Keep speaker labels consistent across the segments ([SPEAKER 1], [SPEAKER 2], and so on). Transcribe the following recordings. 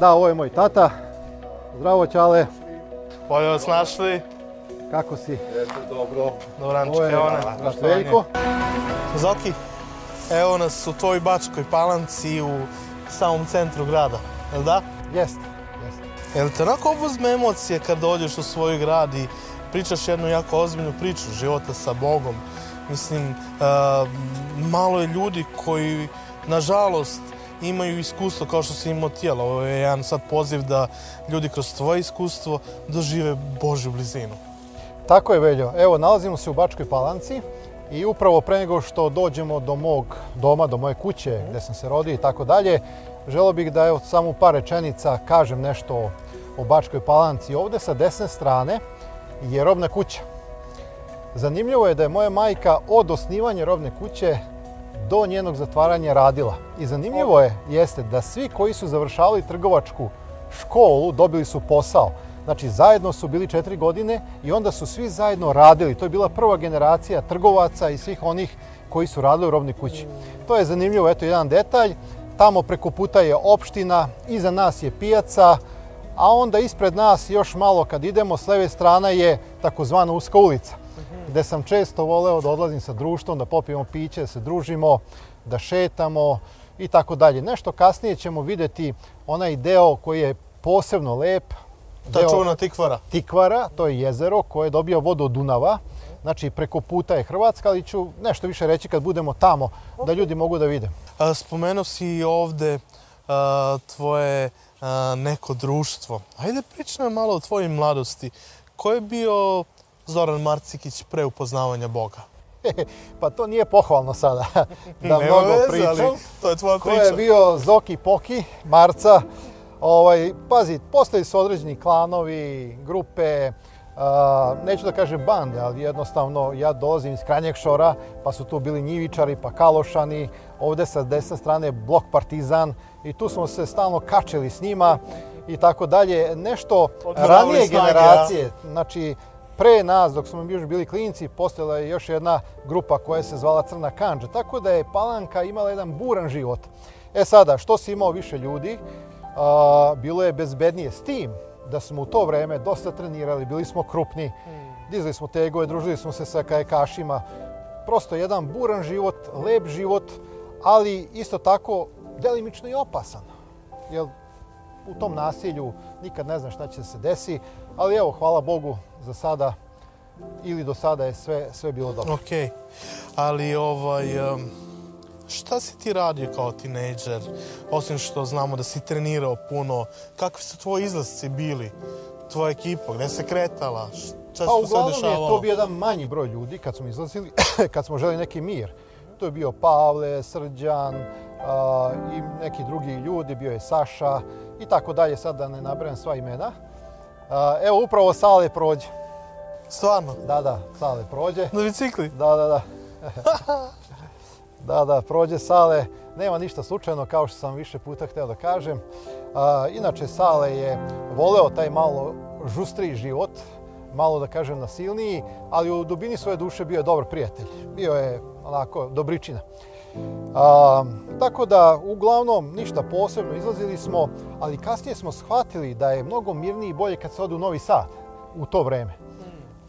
[SPEAKER 1] Da, ovo je moj tata. Zdravo, Ćale.
[SPEAKER 2] Bolje vas našli.
[SPEAKER 1] Kako si?
[SPEAKER 3] Eto, dobro.
[SPEAKER 2] Evo nas.
[SPEAKER 1] brat Veljko.
[SPEAKER 2] Zoki, evo nas u tvojoj Bačkoj Palanci u samom centru grada, jel da?
[SPEAKER 1] Jeste, jeste.
[SPEAKER 2] Jel te onako obuzme emocije kad dođeš u svoj grad i pričaš jednu jako ozbiljnu priču života sa Bogom? Mislim, uh, malo je ljudi koji, nažalost, imaju iskustvo kao što si imao tijelo. Ovo je jedan sad poziv da ljudi kroz tvoje iskustvo dožive Božju blizinu.
[SPEAKER 1] Tako je, Veljo. Evo, nalazimo se u Bačkoj Palanci i upravo pre nego što dođemo do mog doma, do moje kuće gde sam se rodio i tako dalje, želeo bih da evo samo par rečenica kažem nešto o Bačkoj Palanci. Ovde sa desne strane je robna kuća. Zanimljivo je da je moja majka od osnivanja robne kuće do njenog zatvaranja radila. I zanimljivo je, jeste, da svi koji su završavali trgovačku školu dobili su posao. Znači, zajedno su bili četiri godine i onda su svi zajedno radili. To je bila prva generacija trgovaca i svih onih koji su radili u robnoj kući. To je zanimljivo, eto jedan detalj. Tamo preko puta je opština, iza nas je pijaca, a onda ispred nas još malo kad idemo, s leve strane je takozvana uska ulica gde sam često voleo da odlazim sa društvom, da popijemo piće, da se družimo, da šetamo i tako dalje. Nešto kasnije ćemo videti onaj deo koji je posebno lep.
[SPEAKER 2] Ta
[SPEAKER 1] deo
[SPEAKER 2] čuvena tikvara.
[SPEAKER 1] Tikvara, to je jezero koje je dobio vodu od Dunava. Znači, preko puta je Hrvatska, ali ću nešto više reći kad budemo tamo, da ljudi mogu da vide.
[SPEAKER 2] A, Spomenuo si i ovde a, tvoje a, neko društvo. Ajde pričaj nam malo o tvojoj mladosti. Ko je bio Zoran Marcikić pre upoznavanja Boga?
[SPEAKER 1] pa to nije pohvalno sada da
[SPEAKER 2] Nema
[SPEAKER 1] mnogo
[SPEAKER 2] veze,
[SPEAKER 1] pričam.
[SPEAKER 2] ali to je tvoja
[SPEAKER 1] Ko
[SPEAKER 2] priča.
[SPEAKER 1] je bio Zoki Poki, Marca. Ovaj, pazi, postoji su određeni klanovi, grupe, a, neću da kažem bande, ali jednostavno ja dolazim iz Kranjeg šora, pa su tu bili njivičari, pa kalošani, ovde sa desne strane blok partizan i tu smo se stalno kačili s njima i tako dalje. Nešto
[SPEAKER 2] Odmravali
[SPEAKER 1] ranije
[SPEAKER 2] snage,
[SPEAKER 1] generacije, znači pre nas, dok smo još bili klinci, postojala je još jedna grupa koja se zvala Crna kanđa. Tako da je Palanka imala jedan buran život. E sada, što si imao više ljudi, a, bilo je bezbednije s tim da smo u to vreme dosta trenirali, bili smo krupni, dizali smo tegove, družili smo se sa kajakašima. Prosto jedan buran život, lep život, ali isto tako delimično i opasan. Jer u tom nasilju nikad ne znaš šta će se desi, ali evo, hvala Bogu, za sada ili do sada je sve, sve bilo dobro.
[SPEAKER 2] Okej, ali ovaj, um, šta si ti radio kao tinejdžer? Osim što znamo da si trenirao puno, kakvi su tvoji izlasci bili? Tvoja ekipa, gde se kretala? Šta
[SPEAKER 1] Pa
[SPEAKER 2] se
[SPEAKER 1] uglavnom je
[SPEAKER 2] dešavalo?
[SPEAKER 1] to bio jedan manji broj ljudi kad smo izlazili, kad smo želi neki mir. To je bio Pavle, Srđan a, i neki drugi ljudi, bio je Saša i tako dalje, sad da ne nabrajam sva imena. Evo, upravo Sale prođe.
[SPEAKER 2] Stvarno?
[SPEAKER 1] Da, da, Sale prođe.
[SPEAKER 2] Na bicikli?
[SPEAKER 1] Da, da, da. da, da, prođe Sale. Nema ništa slučajno, kao što sam više puta hteo da kažem. Inače, Sale je voleo taj malo žustriji život, malo da kažem nasilniji, ali u dubini svoje duše bio je dobar prijatelj. Bio je onako dobričina. A, tako da, uglavnom, ništa posebno, izlazili smo, ali kasnije smo shvatili da je mnogo mirnije i bolje kad se ode u Novi Sad u to vreme.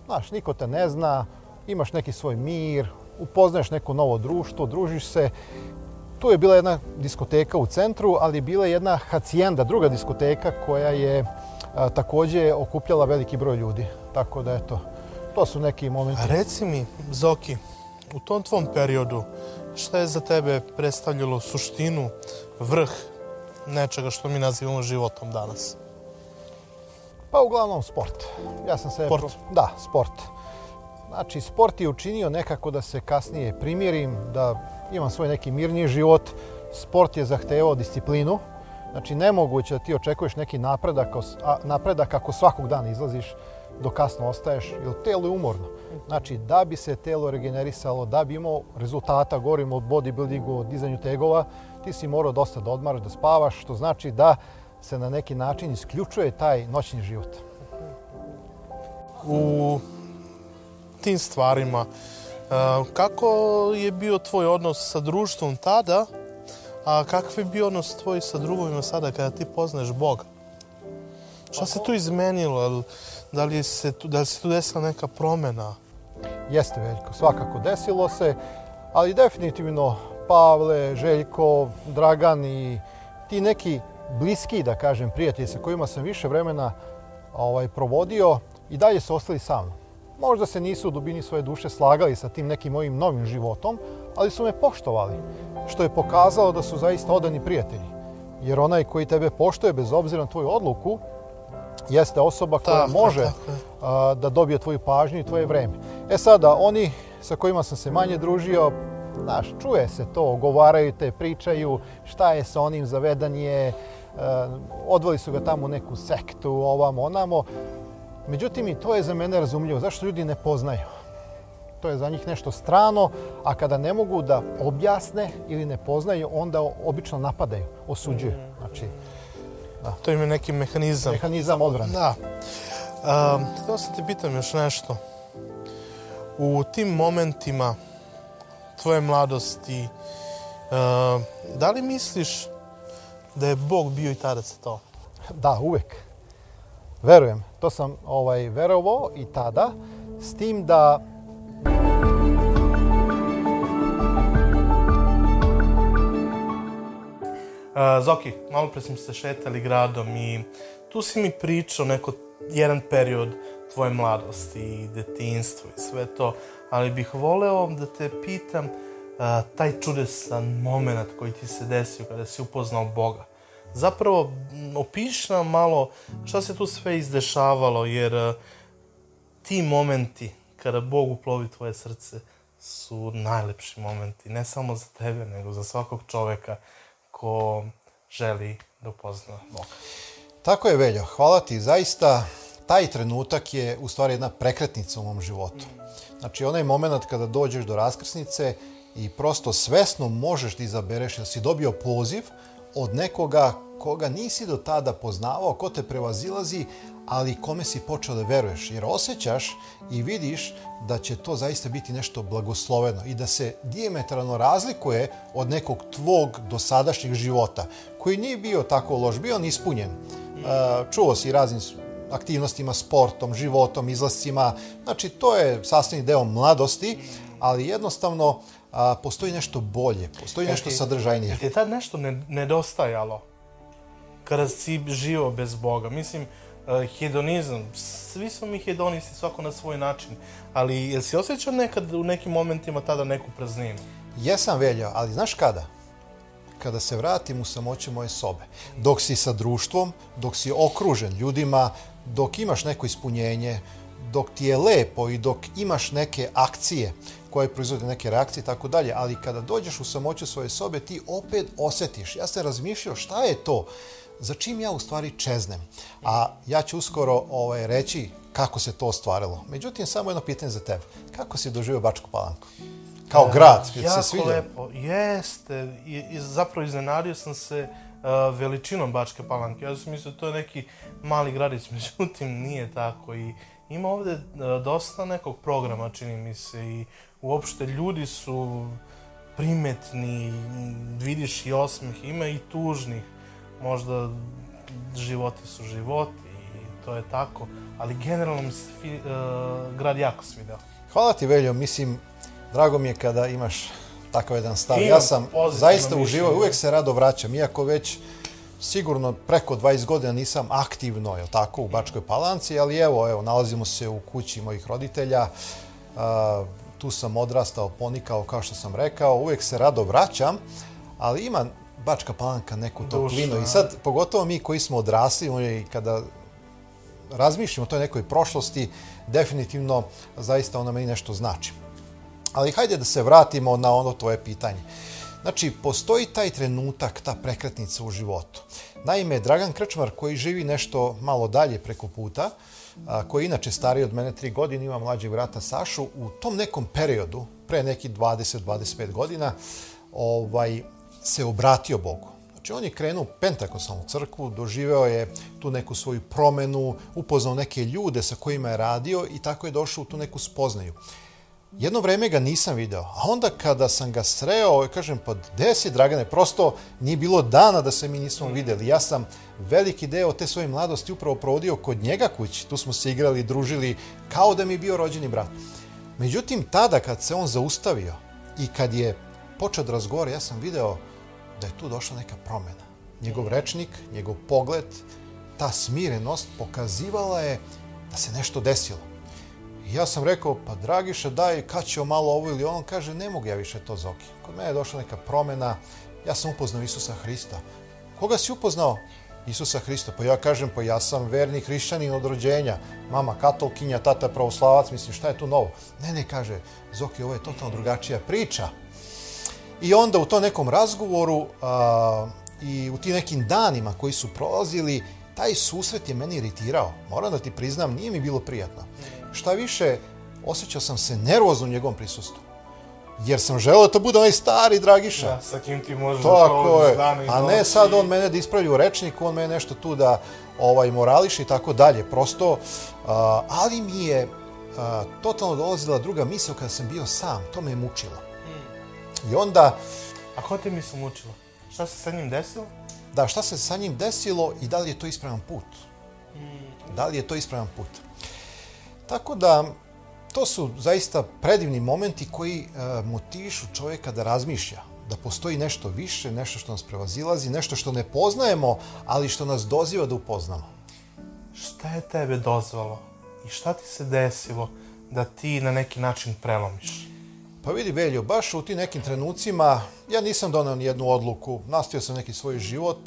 [SPEAKER 1] Znaš, niko te ne zna, imaš neki svoj mir, upoznaješ neko novo društvo, družiš se. Tu je bila jedna diskoteka u centru, ali je bila jedna hacijenda, druga diskoteka koja je a, takođe okupljala veliki broj ljudi. Tako da, eto, to su neki momenti.
[SPEAKER 2] A reci mi, Zoki, u tom tvom periodu, šta je za tebe predstavljalo suštinu, vrh nečega što mi nazivamo životom danas?
[SPEAKER 1] Pa uglavnom sport. Ja sam se...
[SPEAKER 2] Sport?
[SPEAKER 1] Da, sport. Znači, sport je učinio nekako da se kasnije primirim, da imam svoj neki mirniji život. Sport je zahtevao disciplinu. Znači, nemoguće da ti očekuješ neki napredak, a, napredak ako svakog dana izlaziš do kasno ostaješ, jer telo je umorno. Znači, da bi se telo regenerisalo, da bi imao rezultata, govorimo o bodybuildingu, o dizanju tegova, ti si morao dosta da odmaraš, da spavaš, što znači da se na neki način isključuje taj noćni život.
[SPEAKER 2] u tim stvarima. E, Kako je bio tvoj odnos sa društvom tada, A kakav je bio odnos tvoj sa drugovima sada kada ti poznaješ Boga? Šta se tu izmenilo? Da li se da li se tu desila neka promjena?
[SPEAKER 1] Jeste, Veljko, svakako desilo se, ali definitivno Pavle, Željko, Dragan i ti neki bliski, da kažem, prijatelji sa kojima sam više vremena ovaj, provodio i dalje su ostali sa mnom. Možda se nisu u dubini svoje duše slagali sa tim nekim mojim novim životom, ali su me poštovali, što je pokazalo da su zaista odani prijatelji. Jer onaj koji tebe poštuje bez obzira na tvoju odluku, jeste osoba koja
[SPEAKER 2] Tako,
[SPEAKER 1] može
[SPEAKER 2] tako
[SPEAKER 1] a, da dobije tvoju pažnju i tvoje vreme. E sada, oni sa kojima sam se manje družio, znaš, čuje se to, govaraju te, pričaju, šta je sa onim zavedan je, e, odveli su ga tamo u neku sektu, ovamo, onamo. Međutim, i to je za mene razumljivo. Zašto ljudi ne poznaju? To je za njih nešto strano, a kada ne mogu da objasne ili ne poznaju, onda obično napadaju, osuđuju. Znači,
[SPEAKER 2] To im je neki mehanizam.
[SPEAKER 1] mehanizam odbrane.
[SPEAKER 2] Da. Um, htio sam te pitam još nešto. U tim momentima tvoje mladosti, uh, da li misliš da je Bog bio i tada za to?
[SPEAKER 1] Da, uvek. Verujem. To sam ovaj verovao i tada, s tim da
[SPEAKER 2] Uh, Zoki, malo pre smo se šetali gradom i tu si mi pričao neko, jedan period tvoje mladosti i detinstvo i sve to, ali bih voleo da te pitam uh, taj čudesan moment koji ti se desio kada si upoznao Boga. Zapravo, opiši nam malo šta se tu sve izdešavalo, jer uh, ti momenti kada Bog uplovi tvoje srce su najlepši momenti, ne samo za tebe, nego za svakog čoveka ko želi da upozna Boga.
[SPEAKER 1] Tako je, Veljo. Hvala ti. Zaista, taj trenutak je u stvari jedna prekretnica u mom životu. Znači, onaj moment kada dođeš do raskrsnice i prosto svesno možeš da izabereš da si dobio poziv od nekoga koga nisi do tada poznavao, ko te prevazilazi, ali kome si počeo da veruješ. Jer osjećaš i vidiš da će to zaista biti nešto blagosloveno i da se diametralno razlikuje od nekog tvog dosadašnjeg života, koji nije bio tako loš, bio on ispunjen. Čuo si raznim aktivnostima, sportom, životom, izlascima. Znači, to je sastavni deo mladosti, ali jednostavno a, postoji nešto bolje, postoji nešto
[SPEAKER 2] ti-
[SPEAKER 1] sadržajnije.
[SPEAKER 2] Jel ti je tad nešto ne, nedostajalo? Kada si živio bez Boga? Mislim, uh, hedonizam, svi smo mi hedonisti, svako na svoj način, ali jel si osjećao nekad u nekim momentima tada neku prazninu?
[SPEAKER 1] Jesam velja, ali znaš kada? Kada se vratim u samoće moje sobe. Dok si sa društvom, dok si okružen ljudima, dok imaš neko ispunjenje, dok ti je lepo i dok imaš neke akcije koje proizvode neke reakcije i tako dalje, ali kada dođeš u samoću svoje sobe, ti opet osetiš. Ja sam razmišljao šta je to, za čim ja u stvari čeznem. A ja ću uskoro ovaj, reći kako se to ostvarilo. Međutim, samo jedno pitanje za tebe. Kako si doživio Bačku Palanku? Kao grad, jel ti
[SPEAKER 2] jako
[SPEAKER 1] se sviđa?
[SPEAKER 2] lepo, jeste. I, i zapravo iznenadio sam se uh, veličinom Bačke Palanke. Ja sam mislio da to je neki mali gradić, međutim nije tako. I ima ovde dosta nekog programa, čini mi se, i uopšte ljudi su primetni, vidiš i osmeh, ima i tužnih, možda životi su životi i to je tako, ali generalno mi se uh, grad jako svidao.
[SPEAKER 1] Hvala ti, Veljo. Mislim, drago mi je kada imaš takav jedan stav.
[SPEAKER 2] Imam
[SPEAKER 1] ja sam zaista uživao, uvek se rado vraćam, iako već sigurno preko 20 godina nisam aktivno, je tako, u Bačkoj Palanci, ali evo, evo, nalazimo se u kući mojih roditelja. A, tu sam odrastao, ponikao, kao što sam rekao, uvek se rado vraćam, ali ima Bačka Palanka neku toplinu. I sad, pogotovo mi koji smo odrasli, i kada razmišljamo o toj nekoj prošlosti, definitivno zaista ona meni nešto znači. Ali hajde da se vratimo na ono tvoje pitanje. Znači, postoji taj trenutak, ta prekretnica u životu. Naime, Dragan Krčmar, koji živi nešto malo dalje preko puta, a, koji je inače stariji od mene tri godine, ima mlađeg vrata Sašu, u tom nekom periodu, pre neki 20-25 godina, ovaj, se obratio Bogu. Znači, on je krenuo u Pentakosalnu crkvu, doživeo je tu neku svoju promenu, upoznao neke ljude sa kojima je radio i tako je došao u tu neku spoznaju. Jedno vreme ga nisam video, a onda kada sam ga sreo, kažem, pa gde si Dragane, prosto nije bilo dana da se mi nismo videli. Ja sam veliki deo te svoje mladosti upravo provodio kod njega kući. Tu smo se igrali, družili, kao da mi je bio rođeni brat. Međutim, tada kad se on zaustavio i kad je počeo da razgovara, ja sam video da je tu došla neka promena. Njegov rečnik, njegov pogled, ta smirenost pokazivala je da se nešto desilo. Ja sam rekao, pa Dragiša, daj, kad će malo ovo ili ono, kaže, ne mogu ja više to Zoki. Kod mene je došla neka promena, ja sam upoznao Isusa Hrista. Koga si upoznao? Isusa Hrista. Pa ja kažem, pa ja sam verni hrišćanin od rođenja. Mama katolkinja, tata pravoslavac, mislim, šta je tu novo? Ne, ne, kaže, Zoki, ovo je totalno drugačija priča. I onda u tom nekom razgovoru a, i u tim nekim danima koji su prolazili, taj susret je meni iritirao. Moram da ti priznam, nije mi bilo prijatno. Šta više, osjećao sam se nervozno u njegovom prisustvu. Jer sam želeo da bude onaj stari Dragiša.
[SPEAKER 2] Da, sa kim ti možeš
[SPEAKER 1] Tako
[SPEAKER 2] da
[SPEAKER 1] je.
[SPEAKER 2] dana i
[SPEAKER 1] A ne sad on mene da ispravi u rečniku, on mene nešto tu da ovaj, morališe i tako dalje. Prosto, a, ali mi je a, totalno dolazila druga misla kada sam bio sam. To me je mučilo. I onda,
[SPEAKER 2] A ko te misli mučilo? Šta se sa njim desilo?
[SPEAKER 1] da, šta se sa njim desilo i da li je to ispravan put? Da li je to ispravan put? Tako da, to su zaista predivni momenti koji e, motivišu čovjeka da razmišlja, da postoji nešto više, nešto što nas prevazilazi, nešto što ne poznajemo, ali što nas doziva da upoznamo.
[SPEAKER 2] Šta je tebe dozvalo? I šta ti se desilo da ti na neki način prelomiš?
[SPEAKER 1] Pa vidi, Veljo, baš u tim nekim trenucima ja nisam donao ni jednu odluku, nastavio sam neki svoj život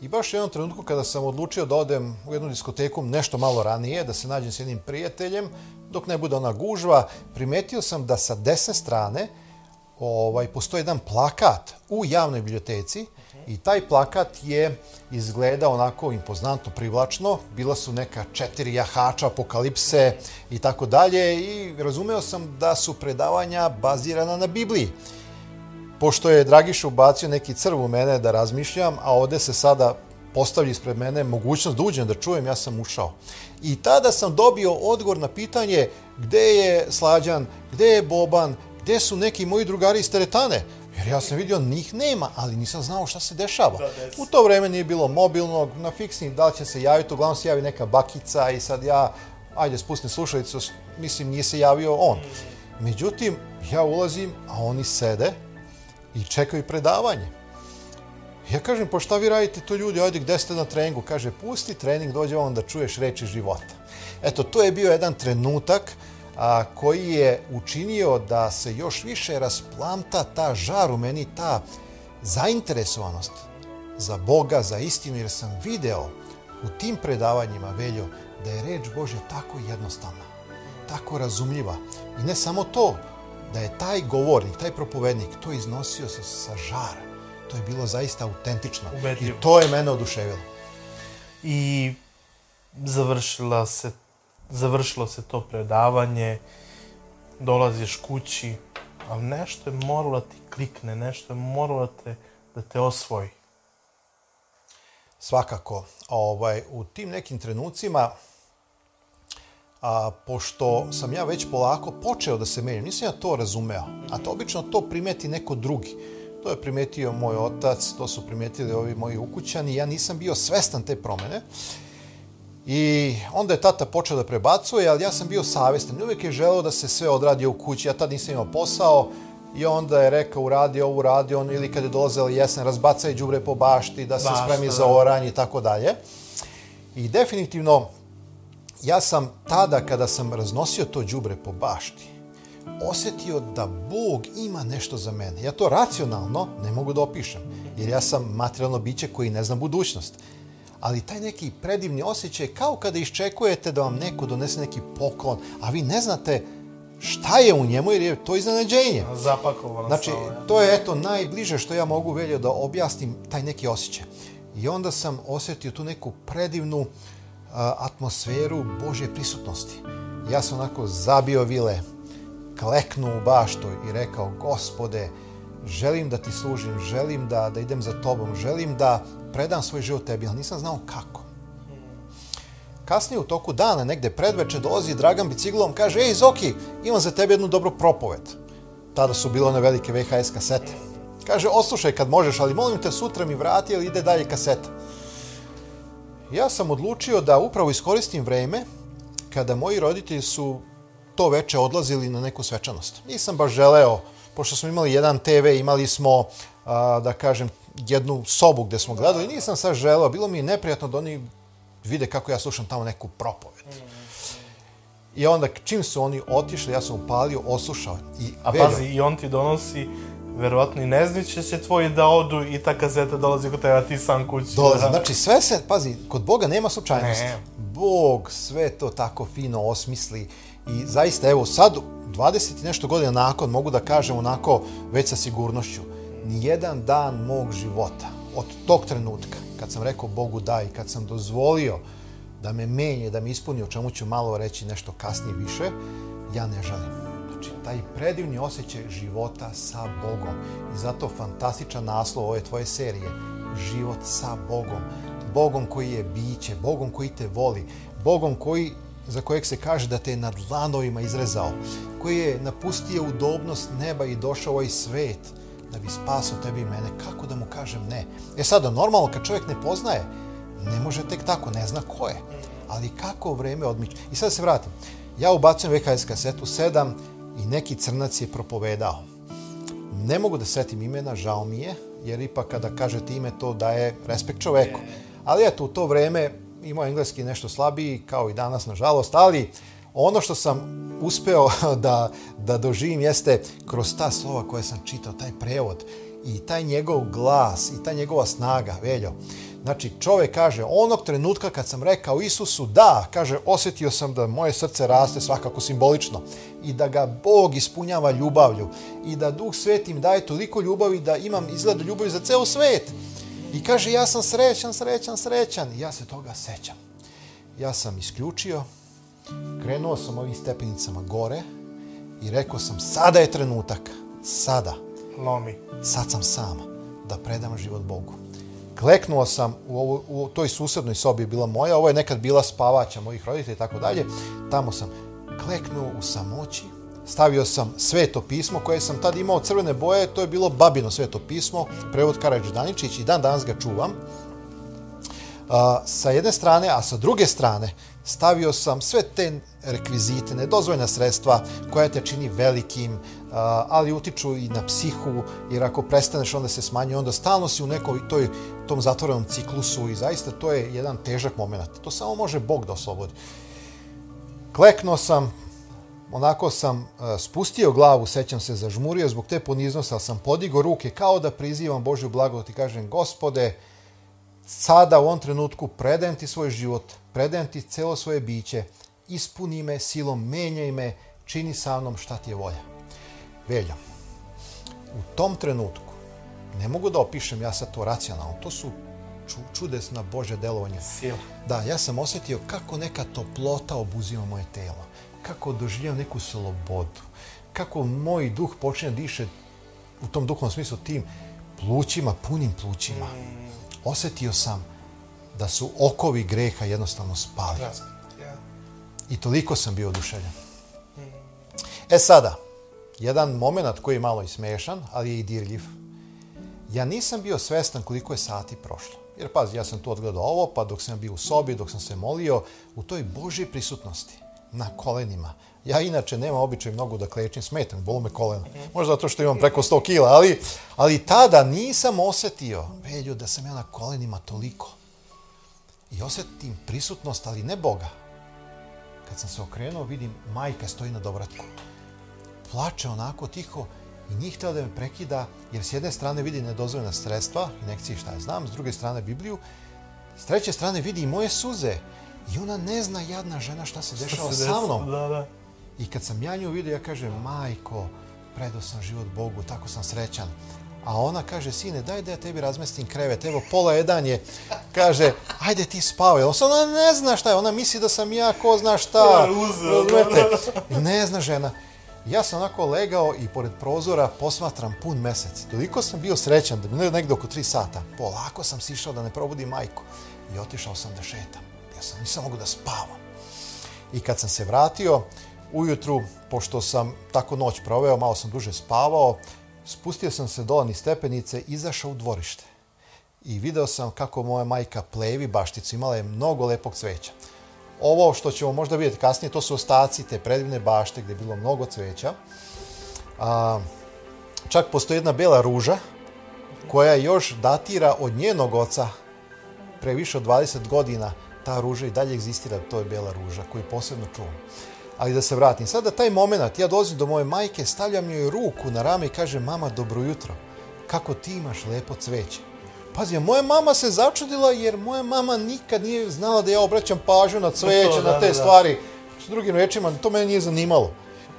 [SPEAKER 1] i baš jednom trenutku kada sam odlučio da odem u jednu diskoteku nešto malo ranije, da se nađem s jednim prijateljem, dok ne bude ona gužva, primetio sam da sa desne strane ovaj, postoji jedan plakat u javnoj biblioteci i taj plakat je izgleda onako impoznantno, privlačno. Bila su neka četiri jahača, apokalipse i tako dalje i razumeo sam da su predavanja bazirana na Bibliji. Pošto je Dragiša ubacio neki crv u mene da razmišljam, a ovde se sada postavlja ispred mene mogućnost da uđem, da čujem, ja sam ušao. I tada sam dobio odgovor na pitanje gde je Slađan, gde je Boban, gde su neki moji drugari iz teretane. Jer ja sam vidio, njih nema, ali nisam znao šta se dešava. U to vreme nije bilo mobilnog, na fiksni, da li će se javiti, uglavnom se javi neka bakica i sad ja, ajde, spustim slušalicu, mislim, nije se javio on. Međutim, ja ulazim, a oni sede i čekaju predavanje. Ja kažem, pa šta vi radite to ljudi, ajde gde ste na treningu? Kaže, pusti trening, dođe vam da čuješ reči života. Eto, to je bio jedan trenutak a, koji je učinio da se još više rasplamta ta žar u meni, ta zainteresovanost za Boga, za istinu, jer sam video u tim predavanjima, Veljo, da je reč Božja tako jednostavna, tako razumljiva. I ne samo to, da je taj govornik, taj propovednik to iznosio sa, sa žara. To je bilo zaista autentično.
[SPEAKER 2] Ubedljivo.
[SPEAKER 1] I to je mene oduševilo.
[SPEAKER 2] I završila se, završilo se to predavanje, dolaziš kući, ali nešto je moralo da ti klikne, nešto je moralo da te, da te osvoji.
[SPEAKER 1] Svakako, ovaj, u tim nekim trenucima, a, pošto sam ja već polako počeo da se menjam, nisam ja to razumeo, a to obično to primeti neko drugi. To je primetio moj otac, to su primetili ovi moji ukućani, ja nisam bio svestan te promene. I onda je tata počeo da prebacuje, ali ja sam bio savestan. Uvijek je želeo da se sve odradi u kući. Ja tad nisam imao posao i onda je rekao uradi ovo, uradi ono, ili kad je dolazila jesen, razbacaj đubre po bašti, da se
[SPEAKER 2] Bašta,
[SPEAKER 1] spremi
[SPEAKER 2] da.
[SPEAKER 1] za oranje i tako dalje. I definitivno, ja sam tada kada sam raznosio to đubre po bašti, osjetio da Bog ima nešto za mene. Ja to racionalno ne mogu da opišem, jer ja sam materijalno biće koji ne zna budućnost. Ali taj neki predivni osjećaj je kao kada iščekujete da vam neko donese neki poklon, a vi ne znate šta je u njemu jer je to iznenađenje.
[SPEAKER 2] Zapakovano
[SPEAKER 1] Znači, to je eto najbliže što ja mogu veljo da objasnim taj neki osjećaj. I onda sam osjetio tu neku predivnu a, atmosferu Božje prisutnosti. Ja sam onako zabio vile, kleknuo u baštu i rekao, gospode, želim da ti služim, želim da, da idem za tobom, želim da predam svoj život tebi, ali nisam znao kako. Kasnije u toku dana, negde predveče, dolazi Dragan biciklom, kaže, ej Zoki, imam za tebe jednu dobru propoved. Tada su bile one velike VHS kasete. Kaže, oslušaj kad možeš, ali molim te sutra mi vrati, ili ide dalje kaseta. Ja sam odlučio da upravo iskoristim vreme kada moji roditelji su to veče odlazili na neku svečanost. Nisam baš želeo, pošto smo imali jedan TV, imali smo, a, da kažem, jednu sobu gde smo gledali, nisam sad želeo, bilo mi je neprijatno da oni vide kako ja slušam tamo neku propoved. I onda čim su oni otišli, ja sam upalio, oslušao. I,
[SPEAKER 2] A
[SPEAKER 1] Veljo,
[SPEAKER 2] pazi, i on ti donosi verovatno i ne znaće će tvoji da odu i ta kazeta dolazi kod tebe, a ti sam kući.
[SPEAKER 1] Dolazi.
[SPEAKER 2] Da.
[SPEAKER 1] Znači, sve se, pazi, kod Boga nema slučajnosti.
[SPEAKER 2] Ne.
[SPEAKER 1] Bog sve to tako fino osmisli i zaista, evo, sad, 20 i nešto godina nakon, mogu da kažem onako, već sa sigurnošću, nijedan dan mog života, od tog trenutka, kad sam rekao Bogu da i kad sam dozvolio da me menje, da me ispuni, o čemu ću malo reći nešto kasnije više, ja ne žalim. Znači, taj predivni osjećaj života sa Bogom. I zato fantastičan naslov ove tvoje serije. Život sa Bogom. Bogom koji je biće, Bogom koji te voli, Bogom koji za kojeg se kaže da te je nad lanovima izrezao, koji je napustio udobnost neba i došao ovaj svet da bi spasao tebi i mene. Kako da mu kažem ne? E sada, normalno, kad čovjek ne poznaje, ne može tek tako, ne zna ko je. Ali kako vreme odmiče. I sad se vratim. Ja ubacujem VHS kasetu 7 i neki crnac je propovedao. Ne mogu da setim imena, žao mi je, jer ipak kada kažete ime to daje respekt čoveku. Ali eto, u to vreme imao engleski nešto slabiji, kao i danas, nažalost, ali ono što sam uspeo da, da doživim jeste kroz ta slova koje sam čitao, taj prevod i taj njegov glas i ta njegova snaga, veljo. Znači, čovek kaže, onog trenutka kad sam rekao Isusu da, kaže, osjetio sam da moje srce raste svakako simbolično i da ga Bog ispunjava ljubavlju i da Duh Sveti mi daje toliko ljubavi da imam izgled ljubavi za ceo svet. I kaže, ja sam srećan, srećan, srećan. I ja se toga sećam. Ja sam isključio, krenuo sam ovim stepenicama gore i rekao sam, sada je trenutak, sada,
[SPEAKER 2] Lomi.
[SPEAKER 1] sad sam sam da predam život Bogu. Kleknuo sam u, ovu, u toj susednoj sobi bila moja, ovo je nekad bila spavaća mojih roditelja i tako dalje. Tamo sam kleknuo u samoći, stavio sam sveto pismo koje sam tad imao crvene boje, to je bilo babino sveto pismo, prevod Karadžić Daničić i dan danas ga čuvam. A, sa jedne strane, a sa druge strane stavio sam sve te rekvizite, nedozvoljena sredstva koja te čini velikim, ali utiču i na psihu, jer ako prestaneš onda se smanjuje, onda stalno si u nekoj toj, tom zatvorenom ciklusu i zaista to je jedan težak moment. To samo može Bog da oslobodi. Kleknuo sam, onako sam spustio glavu, sećam se, zažmurio zbog te poniznosti, ali sam podigao ruke kao da prizivam Božju blagodat i kažem, gospode, sada u ovom trenutku predajem ti svoj život, predajem ti celo svoje biće, ispuni me silom, menjaj me, čini sa mnom šta ti je volja. Velja, u tom trenutku, ne mogu da opišem ja sad to racionalno, to su ču, čudesna Božja delovanja.
[SPEAKER 2] Sila.
[SPEAKER 1] Da, ja sam osjetio kako neka toplota obuzima moje telo, kako doživljam neku slobodu, kako moj duh počne da diše u tom duhovnom smislu tim plućima, punim plućima. Osjetio sam da su okovi greha jednostavno spali. I toliko sam bio oduševljen. E sada, jedan moment koji je malo i smešan, ali je i dirljiv. Ja nisam bio svestan koliko je sati prošlo. Jer pazi, ja sam tu odgledao ovo, pa dok sam bio u sobi, dok sam se molio, u toj Božoj prisutnosti, na kolenima. Ja inače nemam običaj mnogo da klečim, smetam, bolu me kolena. Možda zato što imam preko 100 kila, ali, ali tada nisam osetio, velju, da sam ja na kolenima toliko. I osetim prisutnost, ali ne Boga. Kad sam se okrenuo, vidim majka stoji na dobratku. Plače onako tiho i njih htio da me prekida, jer s jedne strane vidi nedozvoljena sredstva, inekcije šta ja znam, s druge strane Bibliju, s treće strane vidi i moje suze. I ona ne zna, jadna žena, šta se dešava sa mnom.
[SPEAKER 2] Da, da.
[SPEAKER 1] I kad sam ja nju vidio, ja kažem, majko, predao sam život Bogu, tako sam srećan. A ona kaže, sine, daj da ja tebi razmestim krevet, evo pola jedan je, kaže, ajde ti spavaj. Ona ne zna šta je, ona misli da sam ja ko zna šta.
[SPEAKER 2] Ja, uzeo?
[SPEAKER 1] Ne zna žena. Ja sam onako legao i pored prozora posmatram pun mesec. Toliko sam bio srećan da bi negde oko tri sata. Polako sam sišao da ne probudim majku. I otišao sam da šetam. Izgubio sam, nisam mogu da spavam. I kad sam se vratio, ujutru, pošto sam tako noć proveo, malo sam duže spavao, spustio sam se dole niz stepenice, izašao u dvorište. I video sam kako moja majka plevi bašticu, imala je mnogo lepog cveća. Ovo što ćemo možda vidjeti kasnije, to su ostaci te predivne bašte gdje je bilo mnogo cveća. A, čak postoji jedna bela ruža koja još datira od njenog oca pre više od 20 godina. Ta ruža i dalje egzistira, to je bela ruža koju posebno čuvam. Ali da se vratim. Sada taj moment, ja dolazim do moje majke, stavljam joj ruku na rame i kažem, mama, dobro jutro. Kako ti imaš lepo cveće? Pazi, moja mama se začudila jer moja mama nikad nije znala da ja obraćam pažnju na cveće, to, da, na te da, stvari. Da. S drugim rečima, to mene nije zanimalo.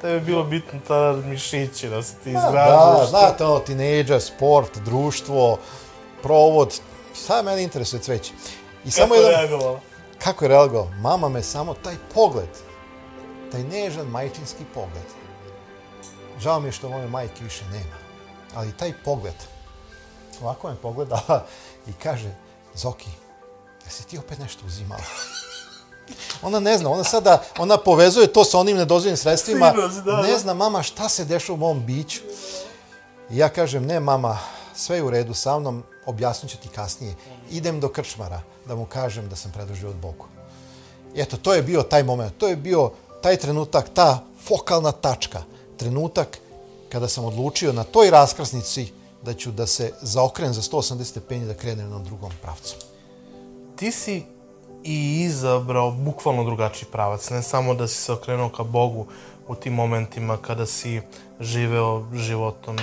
[SPEAKER 2] Tebi je bilo bitno ta mišići, da se ti izgražaš.
[SPEAKER 1] Da, znate, ono, tinejdžer, sport, društvo, provod, šta mene interesuje cveće.
[SPEAKER 2] I kako samo je reagovala?
[SPEAKER 1] Kako je reagovala? Mama me samo, taj pogled, taj nežan majčinski pogled. Žao mi je što moje majke više nema. Ali taj pogled, ovako me pogleda i kaže, Zoki, jesi ti opet nešto uzimala? Ona ne zna, ona sada, ona povezuje to sa onim nedozvoljenim sredstvima.
[SPEAKER 2] Sinos, da,
[SPEAKER 1] ne zna mama šta se dešava u mom biću. I ja kažem, ne mama, sve je u redu sa mnom, objasnit ću ti kasnije. Idem do krčmara da mu kažem da sam predao od Bogu. I eto, to je bio taj moment, to je bio taj trenutak, ta fokalna tačka, trenutak kada sam odlučio na toj raskrsnici da ću da se zaokrenem za 180 stepeni da krenem na drugom pravcu.
[SPEAKER 2] Ti si i izabrao bukvalno drugačiji pravac, ne samo da si se okrenuo ka Bogu u tim momentima kada si živeo životom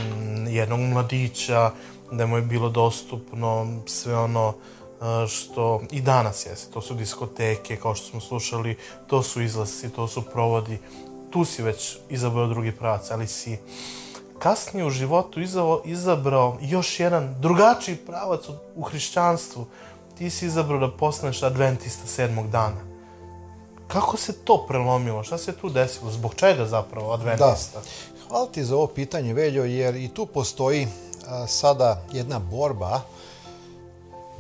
[SPEAKER 2] jednog mladića, da mu je bilo dostupno sve ono e, što i danas jeste. To su diskoteke, kao što smo slušali, to su izlasci, to su provodi. Tu si već izabrao drugi pravac, ali si kasnije u životu izabrao još jedan drugačiji pravac u hrišćanstvu. Ti si izabrao da postaneš adventista sedmog dana. Kako se to prelomilo? Šta se tu desilo? Zbog čega zapravo adventista? Da.
[SPEAKER 1] Hvala ti za ovo pitanje, Veljo, jer i tu postoji a, sada jedna borba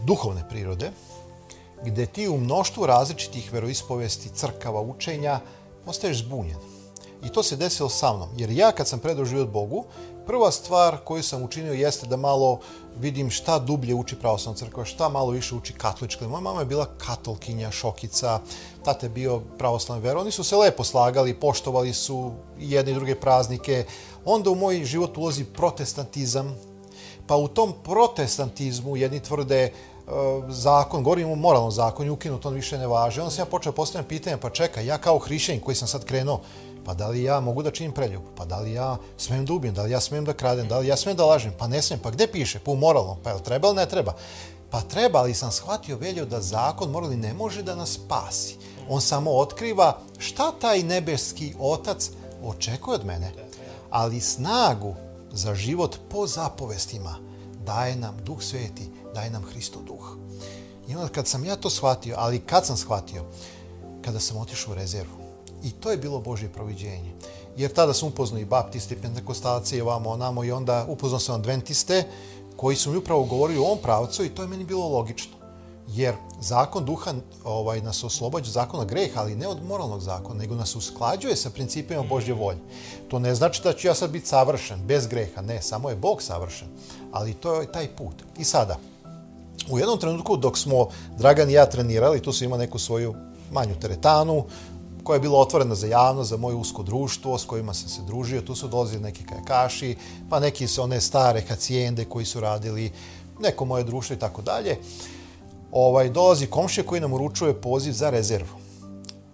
[SPEAKER 1] duhovne prirode, gde ti u mnoštvu različitih veroispovesti, crkava, učenja, postaješ zbunjen. I to se desilo sa mnom. Jer ja kad sam predao život Bogu, prva stvar koju sam učinio jeste da malo vidim šta dublje uči pravoslavna crkva, šta malo više uči katolička. Moja mama je bila katolkinja, šokica, tate je bio pravoslavni ver. Oni su se lepo slagali, poštovali su jedne i druge praznike. Onda u moj život ulazi protestantizam, pa u tom protestantizmu jedni tvrde uh, zakon, govorim o moralnom zakonu, ukinut, on više ne važe. Onda sam ja počeo postavljati pitanje, pa čekaj, ja kao hrišćanin koji sam sad krenuo, Pa da li ja mogu da činim preljub? Pa da li ja smem da ubijem? Da li ja smem da kradem? Da li ja smem da lažem? Pa ne smem. Pa gde piše? Pa u moralnom. Pa je li treba ili ne treba? Pa treba, ali sam shvatio veljo da zakon moralni ne može da nas spasi. On samo otkriva šta taj nebeski otac očekuje od mene. Ali snagu za život po zapovestima daje nam Duh Sveti, daje nam Hristo Duh. I onda kad sam ja to shvatio, ali kad sam shvatio? Kada sam otišao u rezervu I to je bilo Božje proviđenje. Jer tada sam upoznao i baptiste, i pentekostalce, i ovamo, onamo, i onda upoznao sam adventiste, koji su mi upravo govorili u ovom pravcu i to je meni bilo logično. Jer zakon duha ovaj, nas oslobađa zakona greha, ali ne od moralnog zakona, nego nas usklađuje sa principima Božje volje. To ne znači da ću ja sad biti savršen, bez greha, ne, samo je Bog savršen. Ali to je taj put. I sada, u jednom trenutku dok smo Dragan i ja trenirali, tu su ima neku svoju manju teretanu, koja je bila otvorena za javnost, za moje usko društvo s kojima sam se družio. Tu su dolazili neki kajakaši, pa neki su one stare hacijende koji su radili neko moje društvo i tako dalje. Ovaj, dolazi komšija koji nam uručuje poziv za rezervu.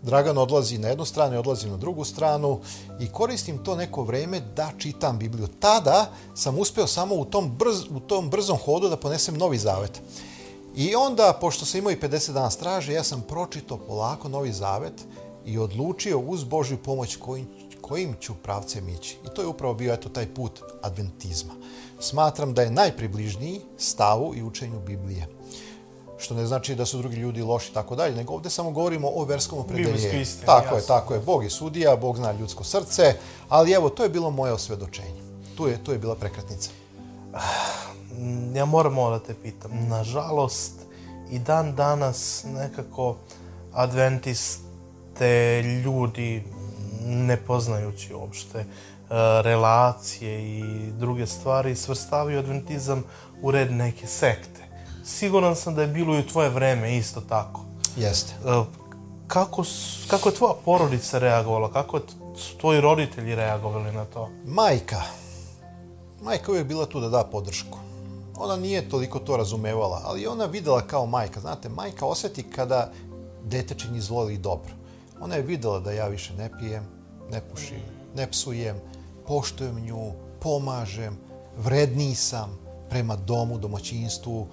[SPEAKER 1] Dragan odlazi na jednu stranu i odlazi na drugu stranu i koristim to neko vreme da čitam Bibliju. Tada sam uspeo samo u tom, brz, u tom brzom hodu da ponesem Novi Zavet. I onda, pošto sam imao i 50 dana straže, ja sam pročito polako Novi Zavet i odlučio uz Božju pomoć kojim, kojim ću pravcem ići. I to je upravo bio eto taj put adventizma. Smatram da je najpribližniji stavu i učenju Biblije. Što ne znači da su drugi ljudi loši i tako dalje, nego ovde samo govorimo o verskom opredeljenju. Tako jasno. je, tako je. Bog je sudija, Bog zna ljudsko srce, ali evo, to je bilo moje osvedočenje. Tu je, tu je bila prekretnica.
[SPEAKER 2] Ja moram ovo da te pitam. Nažalost, i dan danas nekako adventiste ljudi ne poznajući uopšte e, relacije i druge stvari svrstavaju adventizam u red neke sekte. Siguran sam da je bilo i u tvoje vreme isto tako.
[SPEAKER 1] Jeste.
[SPEAKER 2] E, kako, kako je tvoja porodica reagovala? Kako su tvoji roditelji reagovali na to?
[SPEAKER 1] Majka. Majka uvijek bila tu da da podršku. Ona nije toliko to razumevala, ali ona videla kao majka. Znate, majka osjeti kada dete čini zlo ili dobro. Ona je videla da ja više ne pijem, ne pušim, ne psujem, poštujem nju, pomažem, vredniji sam prema domu, domaćinstvu,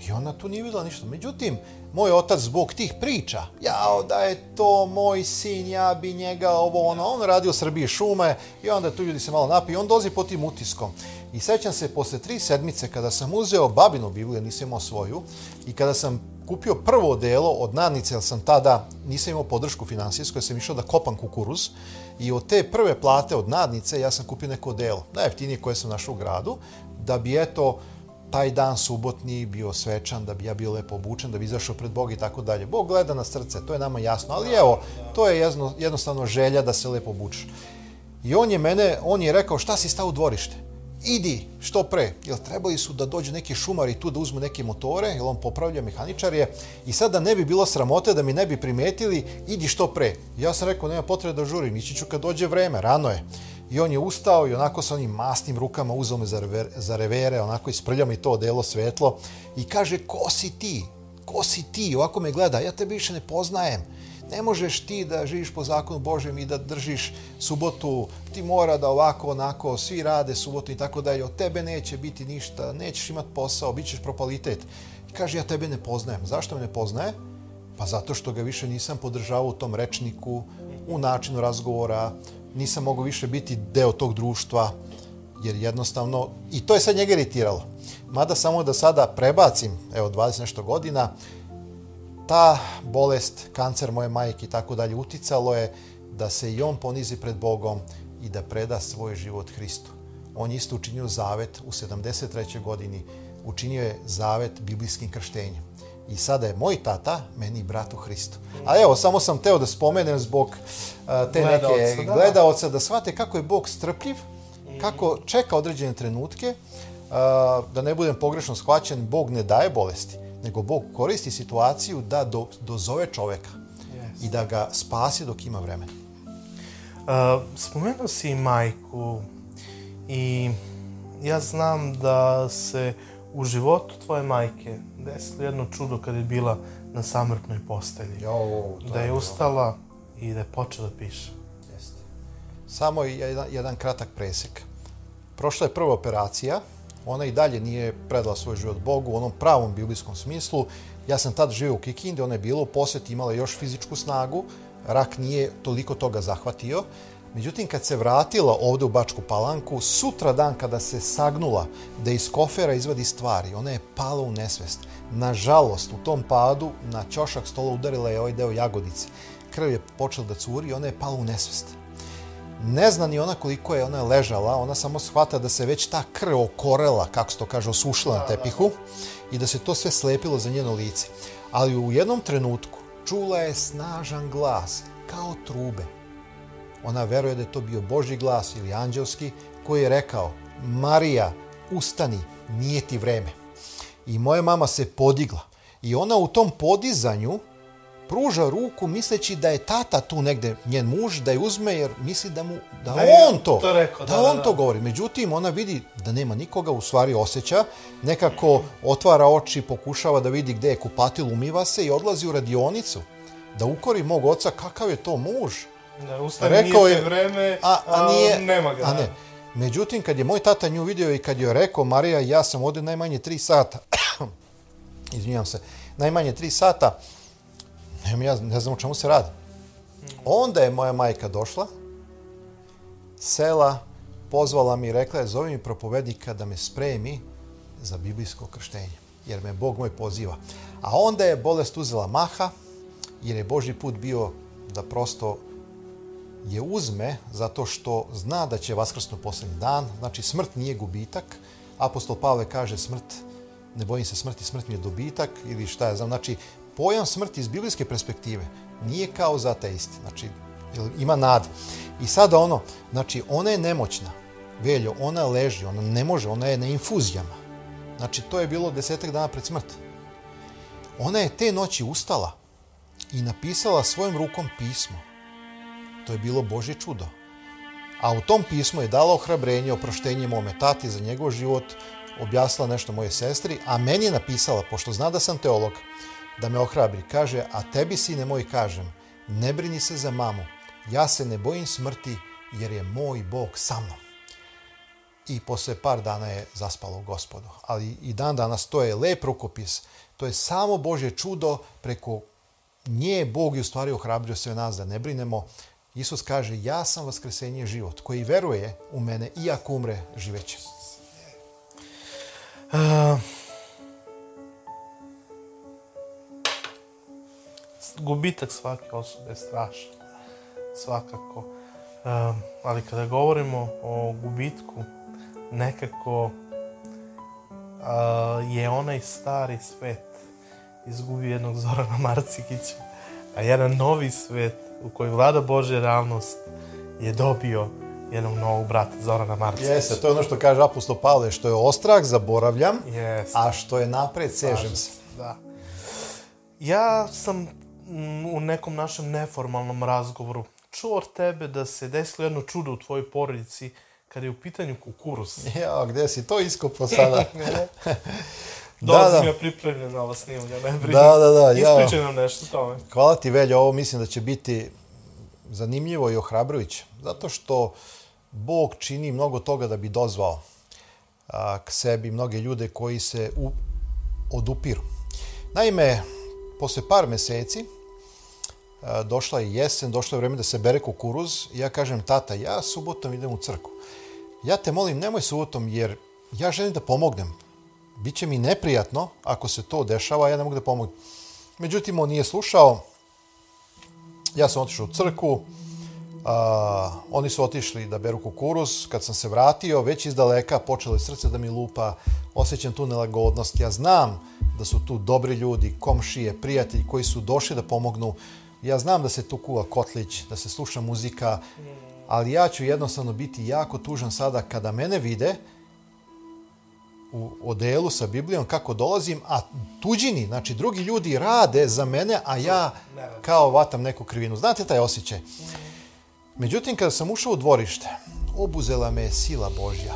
[SPEAKER 1] I ona tu nije videla ništa. Međutim, moj otac zbog tih priča, jao da je to moj sin, ja bi njega ovo ono, on radi u Srbiji šume i onda tu ljudi se malo napiju on dolazi po tim utiskom. I sećam se posle tri sedmice kada sam uzeo babinu Bibliju, nisam imao svoju, i kada sam kupio prvo delo od nadnice, jer sam tada, nisam imao podršku finansijsku, jer sam išao da kopam kukuruz, i od te prve plate od nadnice ja sam kupio neko delo, najjeftinije koje sam našao u gradu, da bi eto, taj dan subotni bio svečan, da bi ja bio lepo obučen, da bi izašao pred Bog i tako dalje. Bog gleda na srce, to je nama jasno, ali evo, to je jedno, jednostavno želja da se lepo obučeš. I on je mene, on je rekao, šta si stao u dvorište? Idi, što pre. Jer trebali su da dođu neki šumari tu da uzmu neke motore, jer on popravlja mehaničar je. I sad da ne bi bilo sramote, da mi ne bi primetili, idi što pre. Ja sam rekao, nema potrebe da žurim, ići ću kad dođe vreme, rano je. I on je ustao i onako sa onim masnim rukama uzao me za, rever, za revere, onako isprlja mi to odelo svetlo i kaže, ko si ti? Ko si ti? Ovako me gleda, ja tebe više ne poznajem. Ne možeš ti da živiš po zakonu Božem i da držiš subotu, ti mora da ovako, onako, svi rade subotu i tako dalje, od tebe neće biti ništa, nećeš imat posao, bit ćeš propalitet. I kaže, ja tebe ne poznajem. Zašto me ne poznaje? Pa zato što ga više nisam podržavao u tom rečniku, u načinu razgovora, nisam mogao više biti deo tog društva, jer jednostavno, i to je sad njega iritiralo. Mada samo da sada prebacim, evo 20 nešto godina, ta bolest, kancer moje majke i tako dalje uticalo je da se i on ponizi pred Bogom i da preda svoj život Hristu. On je isto učinio zavet u 73. godini, učinio je zavet biblijskim krštenjem. I sada je moj tata, meni brat u Hristu. A evo, samo sam teo da spomenem zbog uh, te
[SPEAKER 2] Gledaoca,
[SPEAKER 1] neke
[SPEAKER 2] da.
[SPEAKER 1] gledaoca, da shvate kako je Bog strpljiv, kako čeka određene trenutke, uh, da ne budem pogrešno shvaćen, Bog ne daje bolesti, nego Bog koristi situaciju da do, dozove čoveka i da ga spasi dok ima vremena.
[SPEAKER 2] Uh, spomenuo si majku i ja znam da se u životu tvoje majke desilo jedno čudo kad je bila na samrtnoj postelji.
[SPEAKER 1] Jo,
[SPEAKER 2] da je ustala i da je počela da piše.
[SPEAKER 1] Jeste. Samo jedan, jedan kratak presek. Prošla je prva operacija, ona i dalje nije predala svoj život Bogu u onom pravom biblijskom smislu. Ja sam tad živio u Kikindi, ona je bila u posjeti, imala još fizičku snagu, rak nije toliko toga zahvatio. Međutim, kad se vratila ovde u Bačku Palanku, sutra dan kada se sagnula da iz kofera izvadi stvari, ona je pala u nesvest. Nažalost, u tom padu na ćošak stola udarila je ovaj deo jagodice. Krv je počela da curi i ona je pala u nesvest. Ne zna ni ona koliko je ona ležala, ona samo shvata da se već ta krv okorela, kako se to kaže, osušila na tepihu i da se to sve slepilo za njeno lice. Ali u jednom trenutku čula je snažan glas, kao trube. Ona veruje da je to bio Božji glas ili anđelski, koji je rekao, Marija, ustani, nije ti vreme. I moja mama se podigla. I ona u tom podizanju pruža ruku misleći da je tata tu negde, njen muž, da je uzme jer misli da mu da,
[SPEAKER 2] Da
[SPEAKER 1] on to,
[SPEAKER 2] to rekao,
[SPEAKER 1] da,
[SPEAKER 2] da, da,
[SPEAKER 1] on
[SPEAKER 2] da.
[SPEAKER 1] to govori. Međutim, ona vidi da nema nikoga, u stvari osjeća, nekako otvara oči, pokušava da vidi gde je kupatil, umiva se i odlazi u radionicu da ukori mog oca kakav je to muž.
[SPEAKER 2] Da, ustani,
[SPEAKER 1] Rekao
[SPEAKER 2] nije
[SPEAKER 1] je-
[SPEAKER 2] vreme,
[SPEAKER 1] A, a nije,
[SPEAKER 2] nema ga.
[SPEAKER 1] A ne. Međutim, kad je moj tata nju vidio i kad joj je rekao, Marija, ja sam ovde najmanje tri sata, izvinjam se, najmanje tri sata, ne, ja ne znam o čemu se radi. Onda je moja majka došla, sela, pozvala mi i rekla je, zove mi propovednika da me spremi za biblijsko krštenje, jer me Bog moj poziva. A onda je bolest uzela maha, jer je Božji put bio da prosto je uzme zato što zna da će vaskrsnu posljednji dan, znači smrt nije gubitak. Apostol Pavle kaže smrt, ne bojim se smrti, smrt mi je dobitak ili šta je znam, znači pojam smrti iz biblijske perspektive nije kao za ateisti. Znači, ima nade. I sada ono, znači, ona je nemoćna. Veljo, ona leži, ona ne može, ona je na infuzijama. Znači, to je bilo desetak dana pred smrt. Ona je te noći ustala i napisala svojim rukom pismo. To je bilo Božje čudo. A u tom pismu je dala ohrabrenje, oproštenje mome tati za njegov život, objasnila nešto moje sestri, a meni je napisala, pošto zna da sam teolog, da me ohrabri. Kaže, a tebi, sine moj, kažem, ne brini se za mamu, ja se ne bojim smrti, jer je moj Bog sa mnom. I posle par dana je zaspalo u gospodu. Ali i dan danas to je lep rukopis. To je samo Božje čudo preko nje Bog je u stvari ohrabrio sve nas da ne brinemo. Isus kaže, ja sam vaskresenje i život, koji veruje u mene, iako umre, živeće. Uh,
[SPEAKER 2] gubitak svake osobe je strašan, svakako. Um, ali kada govorimo o gubitku, nekako uh, je onaj stari svet izgubio jednog Zorana Marcikića, a jedan novi svet u koji vlada Božja realnost je dobio jednog novog brata Zorana Marcikića.
[SPEAKER 1] Jeste, to je ono što kaže apostol Pavle, što je ostrah, zaboravljam,
[SPEAKER 2] Jeste.
[SPEAKER 1] a što je napred, sežem se.
[SPEAKER 2] Da. Ja sam u nekom našem neformalnom razgovoru čuo od tebe da se desilo jedno čudo u tvojoj porodici kada je u pitanju kukuruz.
[SPEAKER 1] Ja, gde si to iskopao sada?
[SPEAKER 2] Dolazim da, da. ja pripremljen na ova snimanja, ne brini.
[SPEAKER 1] Da, da, da. Ja.
[SPEAKER 2] Ispričaj nam nešto tome.
[SPEAKER 1] Hvala ti, Veljo, ovo mislim da će biti zanimljivo i ohrabrujuće. Zato što Bog čini mnogo toga da bi dozvao a, k sebi mnoge ljude koji se u, odupiru. Naime, posle par meseci došla je jesen, došlo je vreme da se bere kukuruz ja kažem, tata, ja subotom idem u crku. Ja te molim, nemoj subotom, jer ja želim da pomognem. Biće mi neprijatno ako se to dešava, ja ne mogu da pomognem. Međutim, on nije slušao. Ja sam otišao u crku, a, oni su otišli da beru kukuruz. Kad sam se vratio, već iz daleka počelo je srce da mi lupa, osjećam tu nelagodnost. Ja znam da su tu dobri ljudi, komšije, prijatelji koji su došli da pomognu. Ja znam da se tu kuva kotlić, da se sluša muzika, ali ja ću jednostavno biti jako tužan sada kada mene vide u odelu sa Biblijom kako dolazim, a tuđini, znači drugi ljudi rade za mene, a ja kao vatam neku krivinu. Znate taj osjećaj? Međutim, kada sam ušao u dvorište, obuzela me je sila Božja.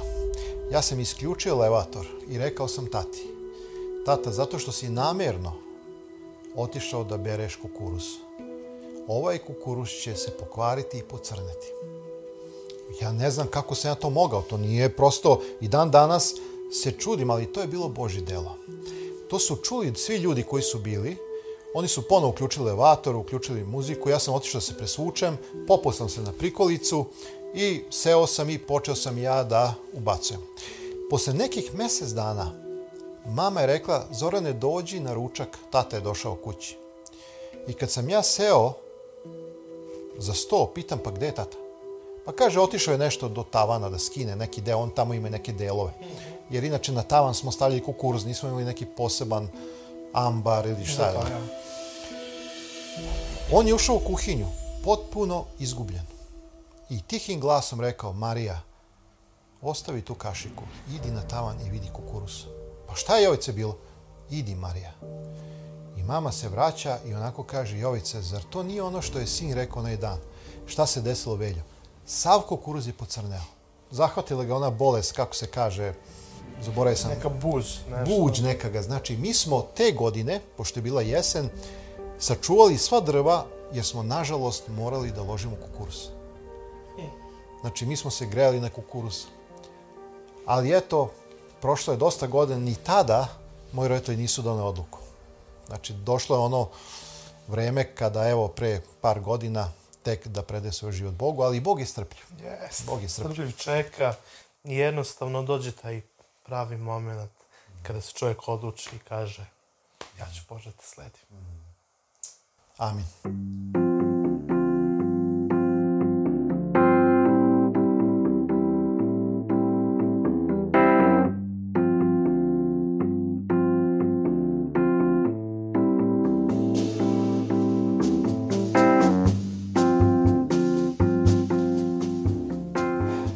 [SPEAKER 1] Ja sam isključio elevator i rekao sam tati, tata, zato što si namerno otišao da bereš kukuruz. Ovaj kukuruz će se pokvariti i pocrneti. Ja ne znam kako sam ja to mogao, to nije prosto i dan danas se čudim, ali to je bilo Boži delo. To su čuli svi ljudi koji su bili, oni su ponovo uključili elevator, uključili muziku, ja sam otišao da se presvučem, popao sam se na prikolicu i seo sam i počeo sam ja da ubacujem. Posle nekih mesec dana mama je rekla, Zorane, dođi na ručak, tata je došao kući. I kad sam ja seo za sto, pitam, pa gde je tata? Pa kaže, otišao je nešto do tavana da skine neki deo, on tamo ima neke delove. Jer inače na tavan smo stavljali kukuruz, nismo imali neki poseban ambar ili šta je. On je ušao u kuhinju, potpuno izgubljen. I tihim glasom rekao, Marija, ostavi tu kašiku, idi na tavan i vidi kukuruz. Pa šta je Jovice bilo? Idi, Marija. I mama se vraća i onako kaže, Jovice, zar to nije ono što je sin rekao na dan? Šta se desilo veljo? Sav kukuruz je pocrneo. Zahvatila ga ona bolest, kako se kaže, zaboravio sam.
[SPEAKER 2] Neka buđ.
[SPEAKER 1] Nešto. Buđ nekaga. Znači, mi smo te godine, pošto je bila jesen, sačuvali sva drva, jer smo, nažalost, morali da ložimo kukuruz. Znači, mi smo se grejali na kukuruz. Ali eto, prošlo je dosta godina, ni tada moji roditelji nisu doneli odluku. Znači, došlo je ono vreme kada, evo, pre par godina tek da prede svoj život Bogu, ali Bog je strpljiv.
[SPEAKER 2] Yes, Bog je strpljiv. strpljiv čeka i jednostavno dođe taj pravi moment kada se čovjek odluči i kaže ja ću Bože te da sledim.
[SPEAKER 1] Amin.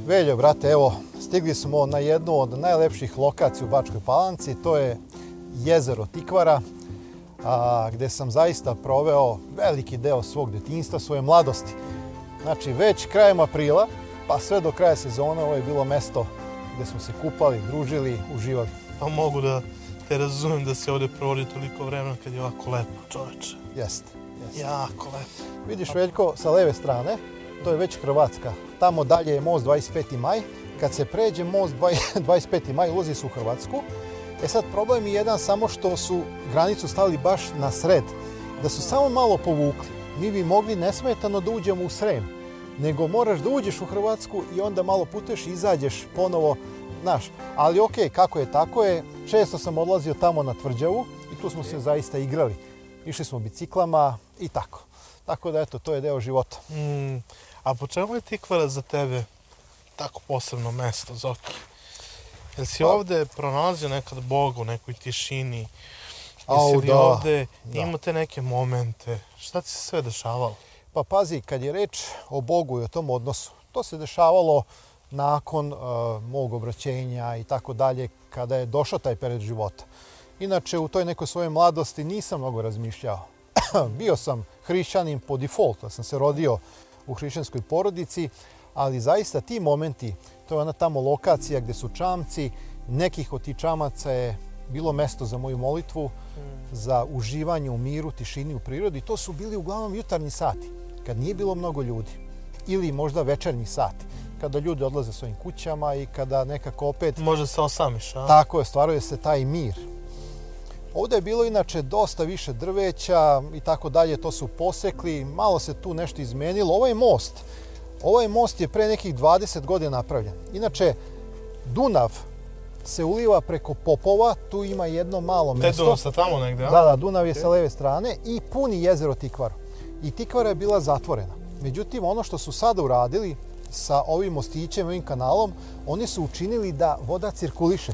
[SPEAKER 1] Veljo, brate, evo, stigli smo na jednu od najlepših lokacija u Bačkoj Palanci, to je jezero Tikvara, a, gde sam zaista proveo veliki deo svog detinjstva, svoje mladosti. Znači, već krajem aprila, pa sve do kraja sezone, ovo je bilo mesto gde smo se kupali, družili, uživali.
[SPEAKER 2] Pa mogu da te razumem da se ovde provodi toliko vremena kad je ovako lepo, čoveče.
[SPEAKER 1] Jeste. jeste.
[SPEAKER 2] Jako lepo.
[SPEAKER 1] Vidiš, Veljko, sa leve strane, to je već Hrvatska. Tamo dalje je most 25. maj. Kad se pređe most 25. maj, ulazi se u Hrvatsku. E sad, problem je jedan samo što su granicu stavili baš na sred. Da su samo malo povukli. Mi bi mogli nesmetano da uđemo u Srem. Nego moraš da uđeš u Hrvatsku i onda malo putuješ i izađeš ponovo Znaš, ali ok, kako je, tako je. Često sam odlazio tamo na tvrđavu i tu smo se zaista igrali. Išli smo biciklama i tako. Tako da, eto, to je deo života.
[SPEAKER 2] Mm, a po čemu je Tikvara za tebe tako posebno mesto, Zoki? Jel si
[SPEAKER 1] Pa-
[SPEAKER 2] ovde pronalazio nekad Boga u nekoj tišini? Jesi
[SPEAKER 1] Au,
[SPEAKER 2] li
[SPEAKER 1] da,
[SPEAKER 2] ovde
[SPEAKER 1] da.
[SPEAKER 2] imao te neke momente? Šta ti se sve dešavalo?
[SPEAKER 1] Pa pazi, kad je reč o Bogu i o tom odnosu, to se dešavalo nakon uh, mog obraćenja i tako dalje, kada je došao taj period života. Inače, u toj nekoj svojoj mladosti nisam mnogo razmišljao. Bio sam hrišćanin po defaultu, sam se rodio u hrišćanskoj porodici, ali zaista ti momenti, to je ona tamo lokacija gde su čamci, nekih od tih čamaca je bilo mesto za moju molitvu, za uživanje u miru, tišini u prirodi. To su bili uglavnom jutarnji sati, kad nije bilo mnogo ljudi. Ili možda večernji sati, kada ljudi odlaze svojim kućama i kada nekako opet
[SPEAKER 2] Može se osamiš, a?
[SPEAKER 1] tako je, stvaruje se taj mir. Ovde je bilo inače dosta više drveća i tako dalje, to su posekli, malo se tu nešto izmenilo. Ovaj most, ovaj most je pre nekih 20 godina napravljen. Inače, Dunav se uliva preko Popova, tu ima jedno malo
[SPEAKER 2] Te
[SPEAKER 1] mesto.
[SPEAKER 2] Dunosa tamo negde, a?
[SPEAKER 1] Da, da, Dunav je sa leve strane i puni jezero Tikvaru. I Tikvara je bila zatvorena. Međutim, ono što su sada uradili sa ovim mostićem, ovim kanalom, oni su učinili da voda cirkuliše.